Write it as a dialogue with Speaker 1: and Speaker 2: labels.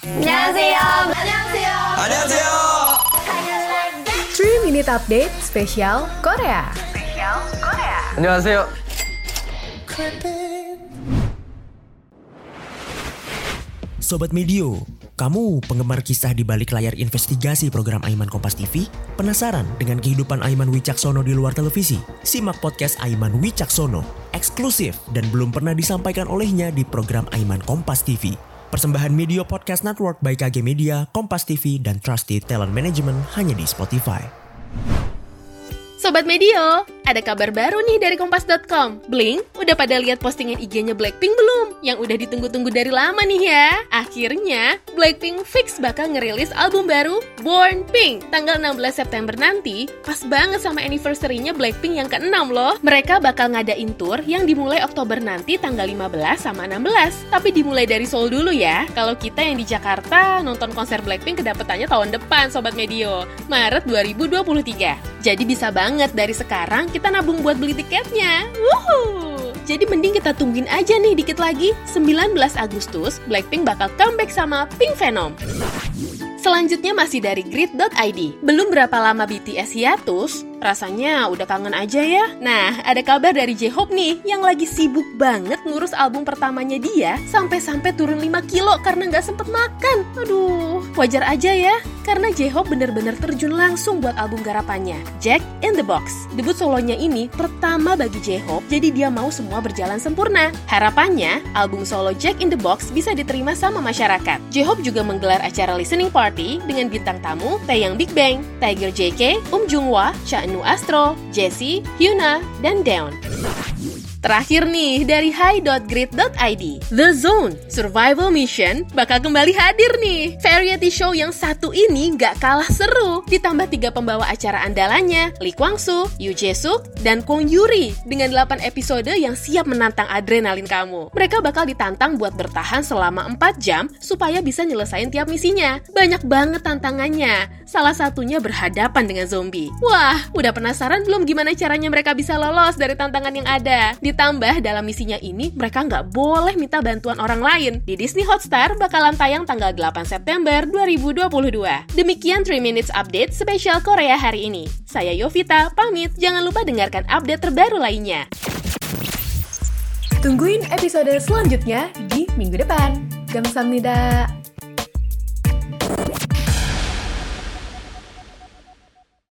Speaker 1: 안녕하세요. 안녕하세요.
Speaker 2: 안녕하세요.
Speaker 3: 3 Minute Update spesial Korea.
Speaker 2: 안녕하세요.
Speaker 4: Sobat Medio, kamu penggemar kisah di balik layar investigasi program Aiman Kompas TV? Penasaran dengan kehidupan Aiman Wicaksono di luar televisi? Simak podcast Aiman Wicaksono, eksklusif dan belum pernah disampaikan olehnya di program Aiman Kompas TV. Persembahan Media Podcast Network by KG Media, Kompas TV, dan Trusted Talent Management hanya di Spotify.
Speaker 5: Sobat Medio, ada kabar baru nih dari Kompas.com. Blink, udah pada lihat postingan IG-nya Blackpink belum? Yang udah ditunggu-tunggu dari lama nih ya. Akhirnya, Blackpink fix bakal ngerilis album baru, Born Pink, tanggal 16 September nanti. Pas banget sama anniversary-nya Blackpink yang ke-6 loh. Mereka bakal ngadain tour yang dimulai Oktober nanti tanggal 15 sama 16. Tapi dimulai dari Seoul dulu ya. Kalau kita yang di Jakarta nonton konser Blackpink kedapetannya tahun depan, Sobat Medio. Maret 2023. Jadi bisa banget dari sekarang kita nabung buat beli tiketnya. Wuhu! Jadi mending kita tungguin aja nih dikit lagi. 19 Agustus, Blackpink bakal comeback sama Pink Venom. Selanjutnya masih dari grid.id. Belum berapa lama BTS hiatus, rasanya udah kangen aja ya. Nah, ada kabar dari J-Hope nih yang lagi sibuk banget ngurus album pertamanya dia sampai-sampai turun 5 kilo karena nggak sempet makan. Aduh, wajar aja ya, karena J-Hope bener-bener terjun langsung buat album garapannya, Jack in the Box. Debut solonya ini pertama bagi J-Hope, jadi dia mau semua berjalan sempurna. Harapannya, album solo Jack in the Box bisa diterima sama masyarakat. J-Hope juga menggelar acara listening party dengan bintang tamu Taeyang Big Bang, Tiger JK, Um Jungwa, Chanu Astro, Jessie, Hyuna, dan Dawn. Terakhir nih dari hi.grid.id The Zone Survival Mission bakal kembali hadir nih. Variety show yang satu ini gak kalah seru. Ditambah tiga pembawa acara andalannya Lee Kwang Soo, Yoo Jae Suk, dan Kwon Yuri Dengan 8 episode yang siap menantang adrenalin kamu. Mereka bakal ditantang buat bertahan selama 4 jam Supaya bisa nyelesain tiap misinya. Banyak banget tantangannya. Salah satunya berhadapan dengan zombie. Wah, udah penasaran belum gimana caranya mereka bisa lolos dari tantangan yang ada? Ditambah dalam misinya ini, mereka nggak boleh minta bantuan orang lain. Di Disney Hotstar bakalan tayang tanggal 8 September 2022. Demikian 3 Minutes Update spesial Korea hari ini. Saya Yovita, pamit. Jangan lupa dengarkan update terbaru lainnya.
Speaker 3: Tungguin episode selanjutnya di minggu depan. Gamsamnida.